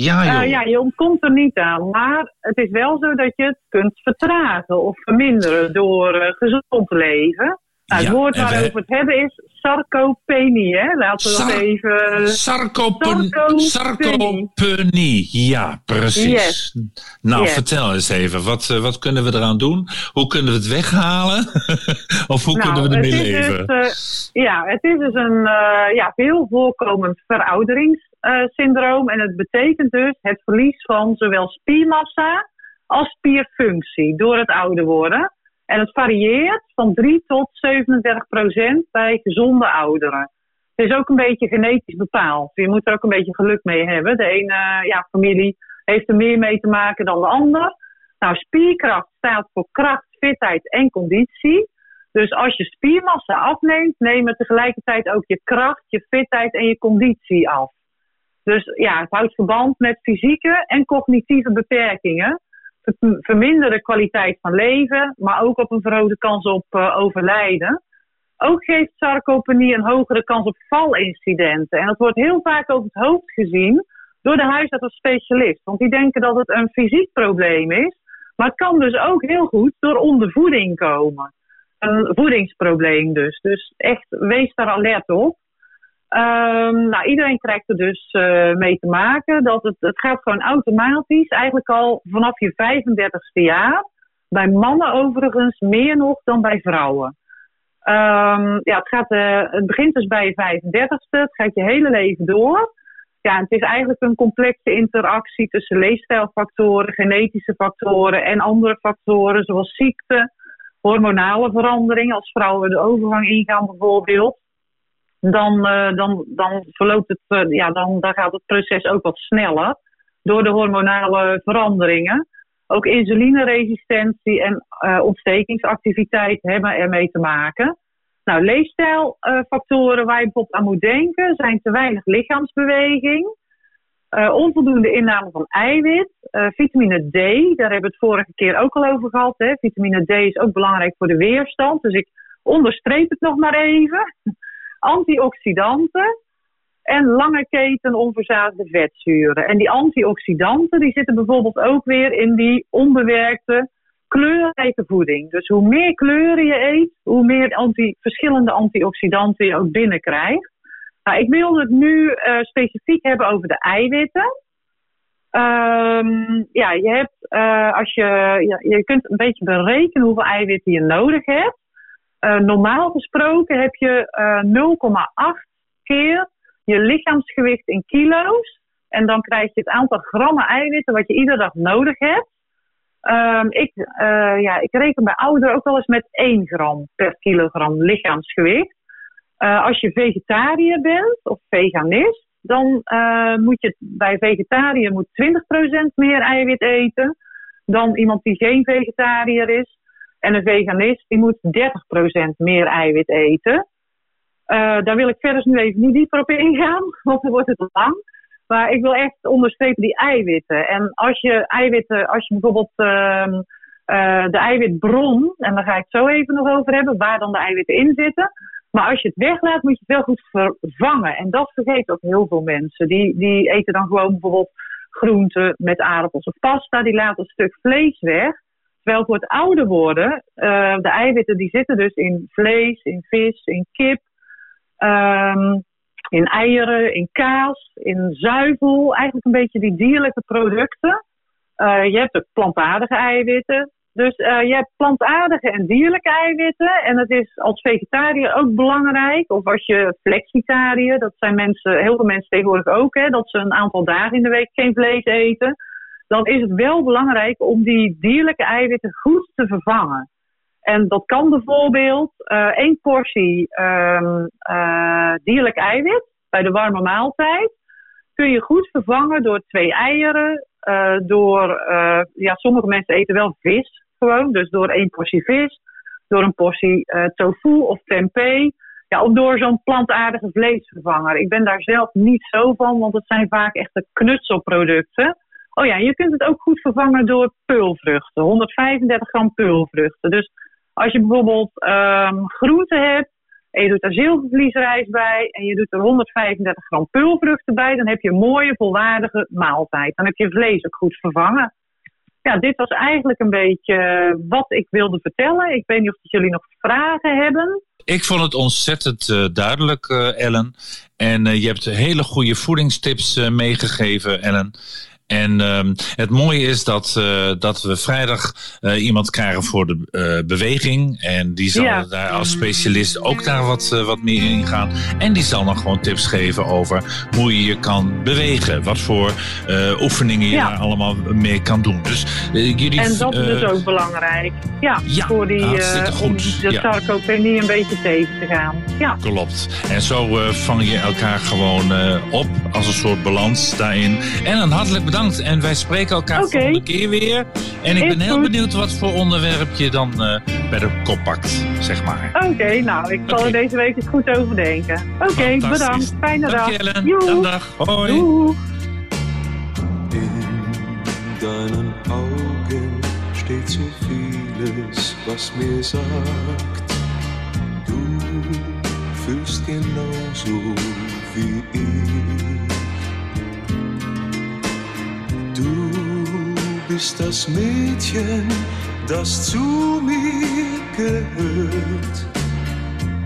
Ja, joh. Eh, ja, je ontkomt er niet aan. Maar het is wel zo dat je het kunt vertragen of verminderen door eh, gezond te leven. Nou, het Ja, woord waarover we het hebben is sarcopenie. Hè? Laten we dat even... Sarcopen, Sarcopenie. sarcopenie. Ja, precies. Yes. Nou, Yes. vertel eens even. Wat, eh, wat kunnen we eraan doen? Hoe kunnen we het weghalen? of hoe kunnen we Nou, ermee het is leven? Dus, ja, het is dus een eh, ja, veel voorkomend verouderingssyndroom. en het betekent dus het verlies van zowel spiermassa als spierfunctie door het ouder worden. En het varieert van 3 tot 37 procent bij gezonde ouderen. Het is ook een beetje genetisch bepaald. Je moet er ook een beetje geluk mee hebben. De ene eh, ja, familie heeft er meer mee te maken dan de ander. Nou, spierkracht staat voor kracht, fitheid en conditie. Dus als je spiermassa afneemt, nemen tegelijkertijd ook je kracht, je fitheid en je conditie af. Dus ja, het houdt verband met fysieke en cognitieve beperkingen. Ver- Verminderde kwaliteit van leven, maar ook op een verhoogde kans op eh, overlijden. Ook geeft sarcopenie een hogere kans op valincidenten. En dat wordt heel vaak over het hoofd gezien door de huisarts of specialist. Want die denken dat het een fysiek probleem is. Maar het kan dus ook heel goed door ondervoeding komen. Een voedingsprobleem dus. Dus echt, wees daar alert op. Ehm, nou, iedereen krijgt er dus eh, mee te maken. Dat het, het gaat gewoon automatisch, eigenlijk al vanaf je 35ste jaar. Bij mannen overigens meer nog dan bij vrouwen. Ehm, ja, het, gaat, eh, het begint dus bij je 35ste, het gaat je hele leven door. Ja, het is eigenlijk een complexe interactie tussen leefstijlfactoren, genetische factoren en andere factoren zoals ziekte, hormonale veranderingen, als vrouwen de overgang ingaan bijvoorbeeld. Dan, eh, dan, dan verloopt het, eh, ja, dan, dan gaat het proces ook wat sneller door de hormonale veranderingen. Ook insulineresistentie en eh, ontstekingsactiviteit hebben ermee te maken. Nou, leefstijlfactoren waar je bijvoorbeeld aan moet denken zijn te weinig lichaamsbeweging, onvoldoende inname van eiwit, vitamine D, daar hebben we het vorige keer ook al over gehad. Hè. Vitamine D is ook belangrijk voor de weerstand, dus ik onderstreep het nog maar even. Antioxidanten en lange keten onverzadigde vetzuren. En die antioxidanten die zitten bijvoorbeeld ook weer in die onbewerkte kleurrijke voeding. Dus hoe meer kleuren je eet, hoe meer anti, verschillende antioxidanten je ook binnenkrijgt. Nou, ik wil het nu eh, specifiek hebben over de eiwitten. Ehm, ja, je hebt, eh, als je, ja, je kunt een beetje berekenen hoeveel eiwitten je nodig hebt. Eh, normaal gesproken heb je eh, 0,8 keer je lichaamsgewicht in kilo's. En dan krijg je het aantal grammen eiwitten wat je iedere dag nodig hebt. Ehm, ik, eh, ja, ik reken bij ouderen ook wel eens met 1 gram per kilogram lichaamsgewicht. Eh, als je vegetariër bent of veganist, dan eh, moet je bij vegetariër moet 20% meer eiwit eten dan iemand die geen vegetariër is. En een veganist die moet 30% meer eiwit eten. Eh, daar wil ik verder nu even niet dieper op ingaan, want dan wordt het lang. Maar ik wil echt onderstrepen die eiwitten. En als je eiwitten, als je bijvoorbeeld ehm, eh, de eiwitbron, en daar ga ik het zo even nog over hebben, waar dan de eiwitten in zitten. Maar als je het weglaat, moet je het wel goed vervangen. En dat vergeten ook heel veel mensen. Die, die eten dan gewoon bijvoorbeeld groenten met aardappels of pasta. Die laten een stuk vlees weg. Terwijl voor het ouder worden, eh, de eiwitten die zitten dus in vlees, in vis, in kip. Ehm, in eieren, in kaas, in zuivel. Eigenlijk een beetje die dierlijke producten. Eh, je hebt ook plantaardige eiwitten. Dus eh, je hebt plantaardige en dierlijke eiwitten. En dat is als vegetariër ook belangrijk. Of als je flexitariër, dat zijn mensen, heel veel mensen tegenwoordig ook, hè, dat ze een aantal dagen in de week geen vlees eten. Dan is het wel belangrijk om die dierlijke eiwitten goed te vervangen. En dat kan bijvoorbeeld eh, één portie ehm, eh, dierlijk eiwit bij de warme maaltijd. Kun je goed vervangen door twee eieren. eh, door, ja, sommige mensen eten wel vis gewoon. Dus door één portie vis. Door een portie tofu of tempeh. Ja, of door zo'n plantaardige vleesvervanger. Ik ben daar zelf niet zo van, want het zijn vaak echte knutselproducten. Oh ja, je kunt het ook goed vervangen door peulvruchten. 135 gram peulvruchten. Dus als je bijvoorbeeld ehm groenten hebt en je doet er zilvervliesrijst bij en je doet er 135 gram peulvruchten bij, dan heb je een mooie, volwaardige maaltijd. Dan heb je vlees ook goed vervangen. Ja, dit was eigenlijk een beetje wat ik wilde vertellen. Ik weet niet of jullie nog vragen hebben. Ik vond het ontzettend eh, duidelijk, eh, Ellen. En eh, je hebt hele goede voedingstips meegegeven, Ellen. En ehm, het mooie is dat, eh, dat we vrijdag eh, iemand krijgen voor de eh, beweging. En die zal Ja. daar als specialist ook daar wat, wat meer in gaan. En die zal dan gewoon tips geven over hoe je je kan bewegen. Wat voor oefeningen je Ja. daar allemaal mee kan doen. Dus jullie... En dat is dus ook belangrijk. Ja, ja, voor die, goed. de sarcopenie een beetje tegen te gaan. Ja. Klopt. En zo vang je elkaar gewoon op als een soort balans daarin. En een hartelijk bedankt. En wij spreken elkaar Oké. volgende keer weer. En ik Is ben heel goed. benieuwd wat voor onderwerp je dan eh, bij de kop pakt, zeg maar. Oké, nou, ik zal er deze week eens goed over denken. Oké, bedankt. Fijne Dank dag. je, Ellen. Dag, dag. Hoi. Doeg. deinen Augen steht so vieles, was mir sagt, du fühlst genauso wie ich. Du bist das Mädchen, das zu mir gehört.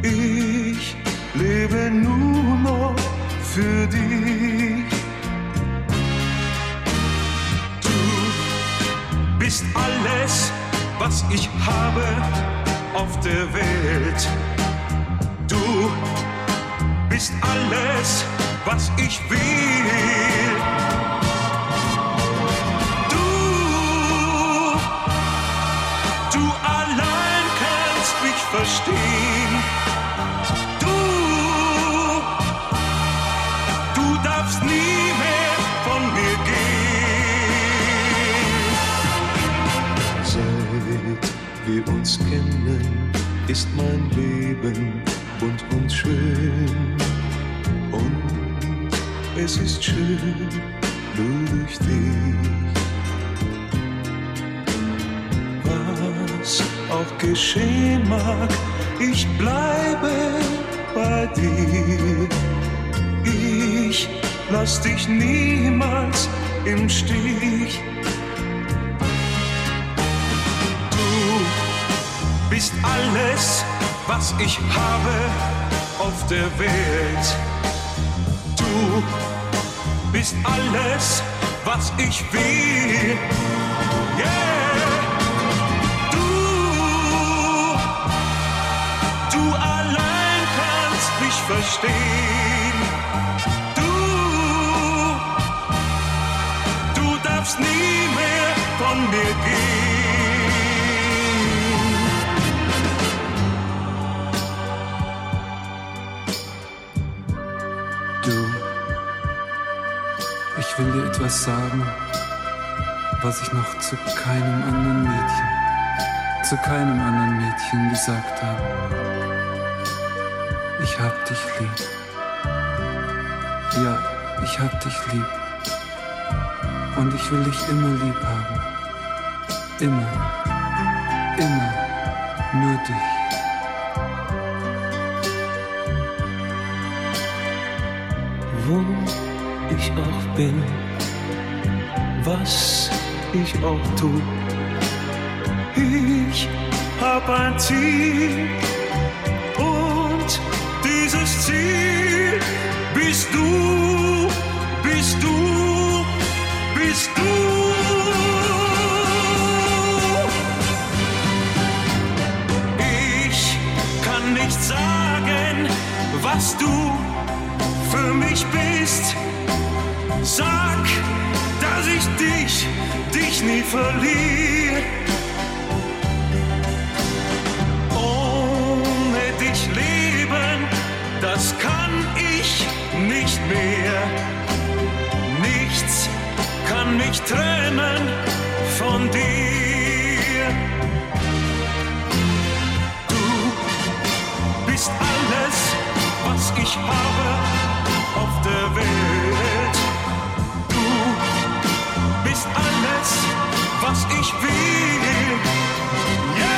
Ich lebe nur noch für dich. bist alles, was ich habe auf der Welt. Du bist alles, was ich will. Verstehen. Du, du darfst nie mehr von mir gehen. Seit wir uns kennen, ist mein Leben bunt und schön. Und es ist schön nur durch dich. Geschehen mag, ich bleibe bei dir. Ich lass dich niemals im Stich. Du bist alles, was ich habe auf der Welt. Du bist alles, was ich will. Yeah. Verstehen. Du, du darfst nie mehr von mir gehen. Du, ich will dir etwas sagen, was ich noch zu keinem anderen Mädchen, zu keinem anderen Mädchen gesagt habe. Hab dich lieb. Ja, ich hab dich lieb. Und ich will dich immer lieb haben. Immer. Immer. Nur dich. wo ich auch bin, was ich auch tu. Ich hab ein Ziel verliere. Ohne dich leben, das kann ich nicht mehr. Nichts kann mich trennen von dir. Du bist alles, was ich habe auf der Welt. Du bist alles, was ich will. Yeah!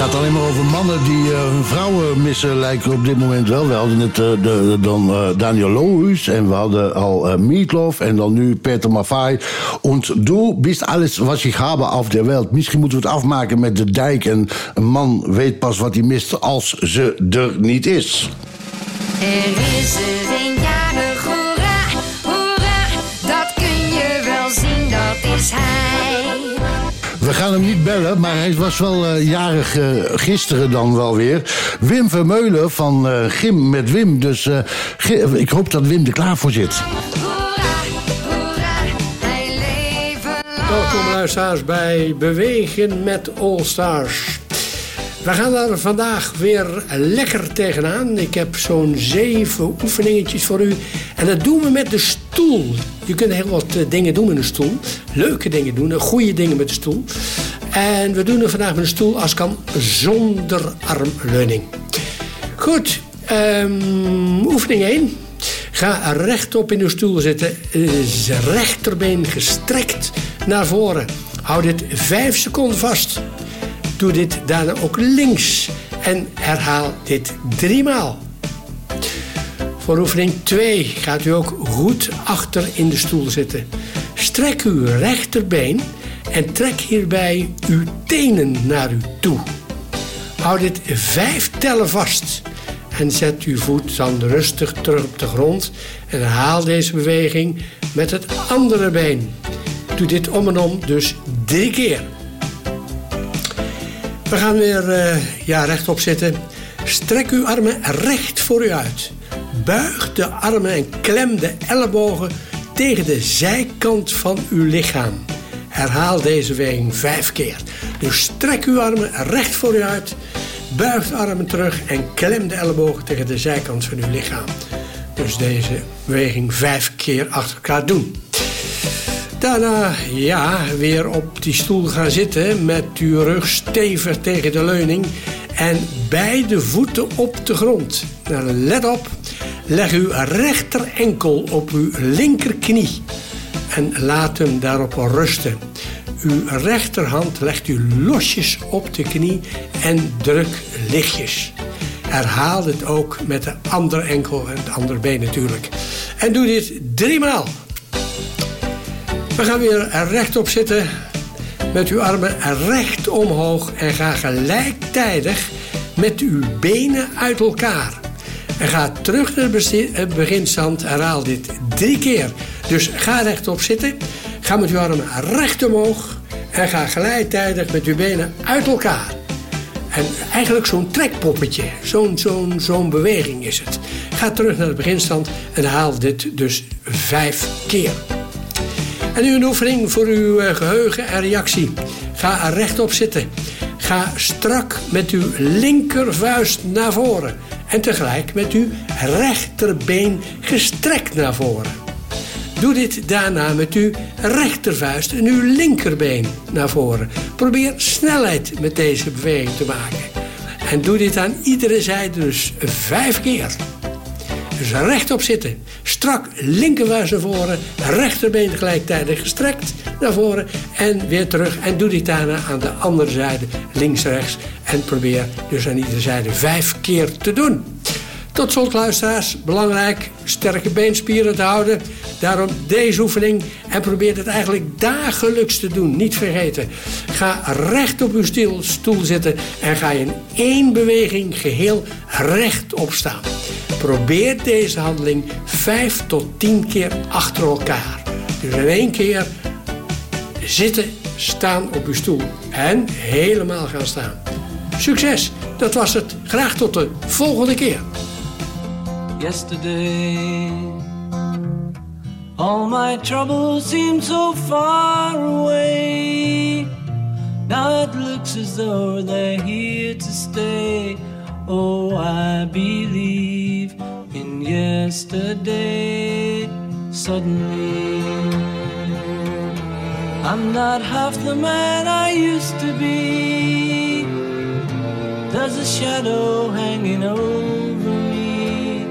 Gaat alleen maar over mannen die eh, hun vrouwen missen, lijken op dit moment wel. We hadden net eh, de, dan eh, Daniel Lohuis en we hadden al Meatloaf en dan nu Peter Maffay. Und du bist alles was ich habe auf der Welt. Misschien moeten we het afmaken met de dijk en een man weet pas wat hij mist als ze er niet is. Er is een jarig, hoera, hoera, dat kun je wel zien, dat is hij. We gaan hem niet bellen, maar hij was wel eh, jarig eh, gisteren dan wel weer. Wim Vermeulen van eh, Gim met Wim. Dus ik hoop dat Wim er klaar voor zit. Welkom luisteraars bij Bewegen met All Stars. We gaan daar vandaag weer lekker tegenaan. Ik heb zo'n zeven oefeningetjes voor u. En dat doen we met de Je kunt heel wat eh, dingen doen met een stoel. Leuke dingen doen, eh, goede dingen met de stoel. En we doen het vandaag met een stoel als kan zonder armleuning. Goed, ehm, oefening 1. Ga rechtop in uw stoel zitten. Rechterbeen gestrekt naar voren. Hou dit 5 seconden vast. Doe dit daarna ook links. En herhaal dit drie maal. Voor oefening 2 gaat u ook goed achter in de stoel zitten. Strek uw rechterbeen en trek hierbij uw tenen naar u toe. Houd dit vijf tellen vast. En zet uw voet dan rustig terug op de grond. En herhaal deze beweging met het andere been. Doe dit om en om, dus drie keer. We gaan weer eh, ja, rechtop zitten. Strek uw armen recht voor u uit. Buig de armen en klem de ellebogen tegen de zijkant van uw lichaam. Herhaal deze beweging vijf keer. Dus strek uw armen recht voor u uit. Buig de armen terug en klem de ellebogen tegen de zijkant van uw lichaam. Dus deze beweging vijf keer achter elkaar doen. Daarna, ja, weer op die stoel gaan zitten met uw rug stevig tegen de leuning en beide voeten op de grond. Nou, let op, leg uw rechter enkel op uw linkerknie en laat hem daarop rusten. Uw rechterhand legt u losjes op de knie en druk lichtjes. Herhaal het ook met de andere enkel en het andere been natuurlijk. En doe dit driemaal. We gaan weer rechtop zitten met uw armen recht omhoog en ga gelijktijdig met uw benen uit elkaar. En ga terug naar het beginstand. Herhaal dit drie keer. Dus ga rechtop zitten. Ga met uw armen recht omhoog. En ga gelijktijdig met uw benen uit elkaar. En eigenlijk zo'n trekpoppetje. Zo'n zo'n zo'n beweging is het. Ga terug naar de beginstand en haal dit dus vijf keer. En nu een oefening voor uw eh, geheugen en reactie. Ga rechtop zitten. Ga strak met uw linkervuist naar voren. En tegelijk met uw rechterbeen gestrekt naar voren. Doe dit daarna met uw rechtervuist en uw linkerbeen naar voren. Probeer snelheid met deze beweging te maken. En doe dit aan iedere zijde dus vijf keer. Dus rechtop zitten. Strak linkervuist naar voren. Rechterbeen gelijktijdig gestrekt. naar voren en weer terug. En doe dit daarna aan de andere zijde, links, rechts. En probeer dus aan iedere zijde vijf te doen. Tot slot, luisteraars, belangrijk, sterke beenspieren te houden. Daarom deze oefening en probeer het eigenlijk dagelijks te doen. Niet vergeten. Ga recht op uw stoel zitten en ga in één beweging geheel rechtop staan. Probeer deze handeling vijf tot tien keer achter elkaar. Dus in één keer zitten, staan op uw stoel en helemaal gaan staan. Succes, dat was het. Graag tot de volgende keer. yesterday. All my troubles seem so far away. Now it looks as though they're here to stay. Oh, I believe in yesterday. Suddenly, I'm not half the man I used to be. A shadow hanging over me.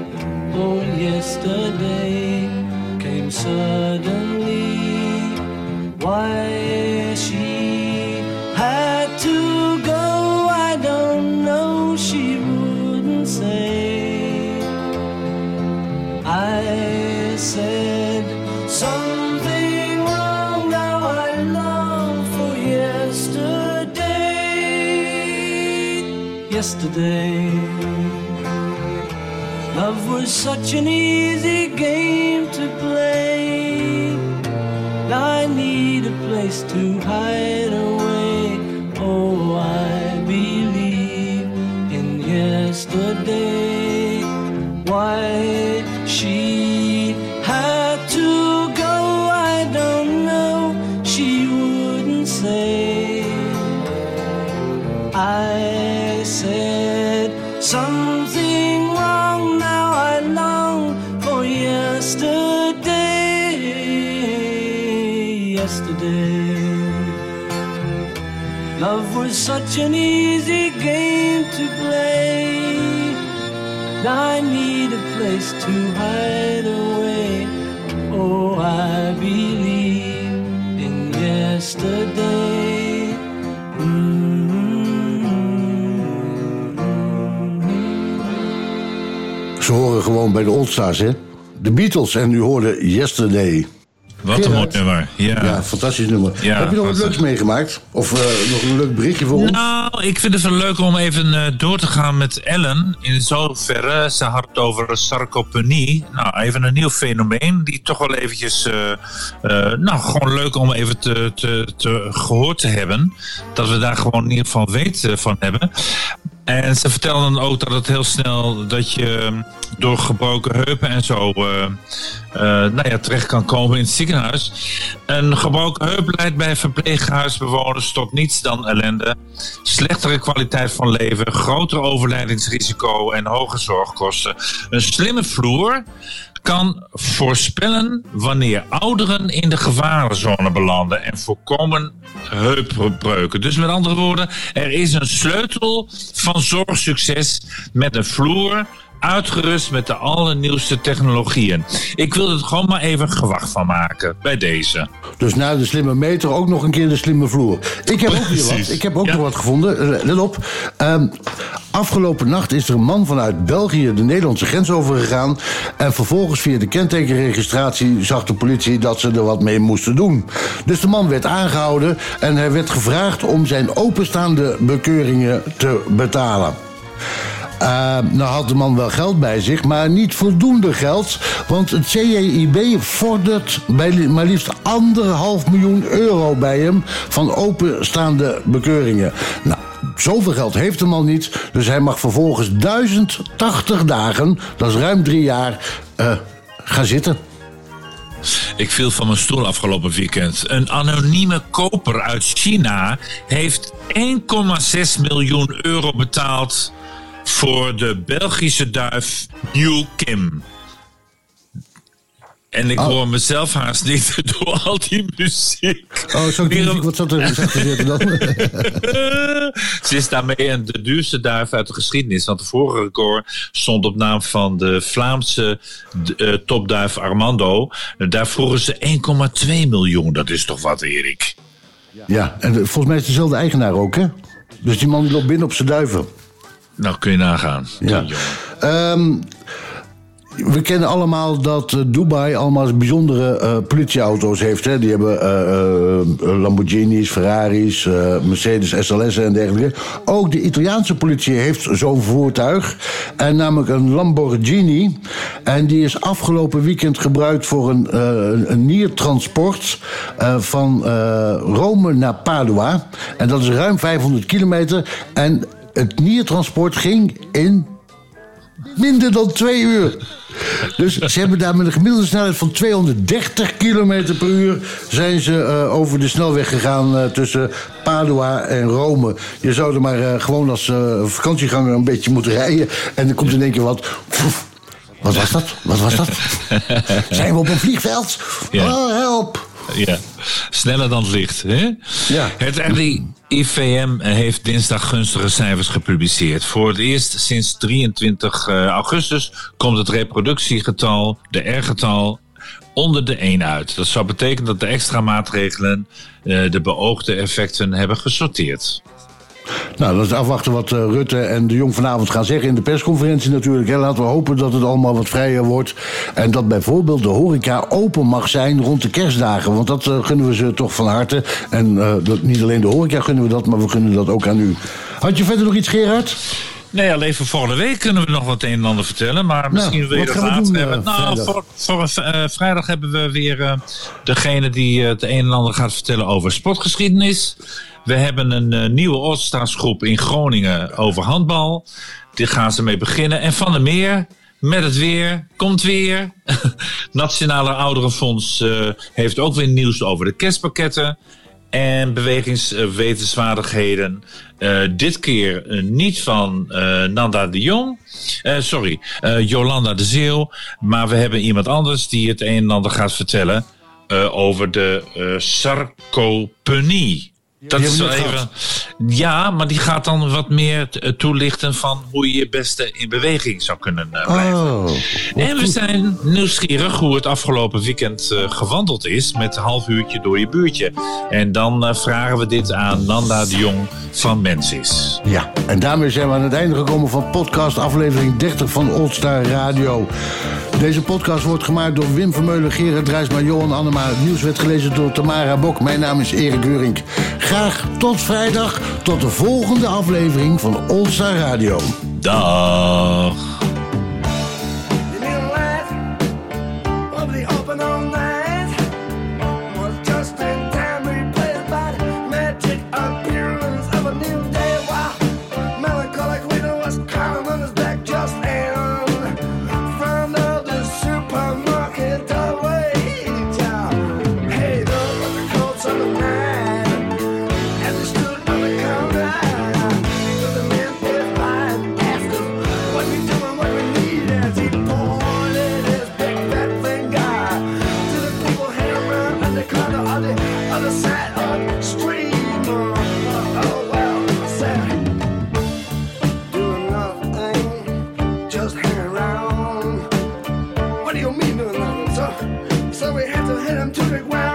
Oh, yesterday came suddenly. Why she yesterday. Love was such an easy game to play. I need a place to hide away. Oh, I believe in yesterday. Yesterday, love was such an easy game to play. I need a place to hide away. Oh, I believe in yesterday. Ze horen gewoon bij de Oldstars, hè? De Beatles en u hoorde Yesterday. Wat een mooi nummer. Ja. Ja, fantastisch nummer. Ja, Heb je nog wat leuks meegemaakt? Of eh, nog een leuk berichtje voor ons? Nou, ik vind het wel leuk om even eh, door te gaan met Ellen. In zoverre, ze had het over sarcopenie. Nou, even een nieuw fenomeen die toch wel eventjes... eh, nou, gewoon leuk om even te, te, te gehoord te hebben. Dat we daar gewoon in ieder geval weten van hebben. En ze vertelden ook dat het heel snel dat je eh, door gebroken heupen en zo eh, nou ja, terecht kan komen in het ziekenhuis. Een gebroken heup leidt bij verpleeghuisbewoners tot niets dan ellende, slechtere kwaliteit van leven, groter overlijdingsrisico en hoge zorgkosten. Een slimme vloer kan voorspellen wanneer ouderen in de gevarenzone belanden en voorkomen heupbreuken. Dus met andere woorden, er is een sleutel van zorgsucces met een vloer uitgerust met de allernieuwste technologieën. Ik wil er gewoon maar even gewacht van maken bij deze. Dus na de slimme meter ook nog een keer de slimme vloer. Ik heb ook weer wat. Ik heb ook Ja. nog wat gevonden. Eh, Let op. Ehm, afgelopen nacht is er een man vanuit België de Nederlandse grens overgegaan. En vervolgens via de kentekenregistratie zag de politie dat ze er wat mee moesten doen. Dus de man werd aangehouden en hij werd gevraagd om zijn openstaande bekeuringen te betalen. Uh, nou had de man wel geld bij zich, maar niet voldoende geld. Want het CJIB vordert bij maar liefst anderhalf miljoen euro bij hem van openstaande bekeuringen. Nou, zoveel geld heeft de man niet, dus hij mag vervolgens 1080 dagen, dat is ruim drie jaar, eh, gaan zitten. Ik viel van mijn stoel afgelopen weekend. Een anonieme koper uit China heeft 1,6 miljoen euro betaald voor de Belgische duif New Kim. En ik Oh. hoor mezelf haast niet door al die muziek. Oh, zo die muziek, wat zat er, zitten dan? Ze is daarmee een de duurste duif uit de geschiedenis. Want de vorige record stond op naam van de Vlaamse eh, topduif Armando. Daar vroegen ze 1,2 miljoen. Dat is toch wat, Erik? ja, en volgens mij is het dezelfde eigenaar ook, hè? Dus die man die loopt binnen op zijn duiven. Nou, kun je nagaan. Ja. Ehm, we kennen allemaal dat eh, Dubai allemaal bijzondere eh, politieauto's heeft. Hè? Die hebben eh, Lamborghinis, Ferraris, Mercedes SLS en dergelijke. Ook de Italiaanse politie heeft zo'n voertuig. En namelijk een Lamborghini. En die is afgelopen weekend gebruikt voor een, een niertransport van Rome naar Padua. En dat is ruim 500 kilometer. En het niertransport ging in minder dan twee uur. Dus ze hebben daar met een gemiddelde snelheid van 230 km per uur... zijn ze eh, over de snelweg gegaan eh, tussen Padua en Rome. Je zou er maar eh, gewoon als vakantieganger een beetje moeten rijden... en dan komt in één keer wat... Pff, wat was dat? Wat was dat? Zijn we op een vliegveld? Oh, help! Ja, sneller dan het licht. Hè? Ja. Het RIVM heeft dinsdag gunstige cijfers gepubliceerd. Voor het eerst sinds 23 eh, augustus komt het reproductiegetal, de R-getal, onder de 1 uit. Dat zou betekenen dat de extra maatregelen eh, de beoogde effecten hebben gesorteerd. Nou, dat is afwachten wat eh, Rutte en de Jong vanavond gaan zeggen in de persconferentie natuurlijk. Hè. Laten we hopen dat het allemaal wat vrijer wordt. En dat bijvoorbeeld de horeca open mag zijn rond de kerstdagen. Want dat eh, gunnen we ze toch van harte. En eh, dat, niet alleen de horeca gunnen we dat, maar we gunnen dat ook aan u. Had je verder nog iets, Gerard? Nee, alleen voor volgende week kunnen we nog wat een en ander vertellen. Maar misschien wil je wat dat later hebben. nou, vrijdag? voor, voor vrijdag hebben we weer degene die het een en ander gaat vertellen over sportgeschiedenis. We hebben een eh, nieuwe All-Stars groep in Groningen over handbal. Daar gaan ze mee beginnen. En Van der Meer, met het weer, komt weer. Nationale Ouderenfonds eh, heeft ook weer nieuws over de kerstpakketten. En bewegingswetenswaardigheden. Eh, dit keer niet van Nanda de Jong. Sorry, Jolanda de Zeeuw. Maar we hebben iemand anders die het een en ander gaat vertellen. over de sarcopenie. Dat is wel even. Ja, maar die gaat dan wat meer eh, toelichten van hoe je je beste in beweging zou kunnen eh, blijven. Oh. En we zijn nieuwsgierig hoe het afgelopen weekend eh, gewandeld is met een half uurtje door je buurtje. En dan vragen we dit aan Nanda de Jong van Mensis. Ja, en daarmee zijn we aan het einde gekomen van podcast aflevering 30 van Oldstar Radio. Deze podcast wordt gemaakt door Wim Vermeulen, Gerard Drijsma, Johan Annema. Het nieuws werd gelezen door Tamara Bok. Mijn naam is Erik Geurink. Graag tot vrijdag, tot de volgende aflevering van Oldstar Radio. Dag. We had to hit him to the ground.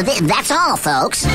That's all, folks.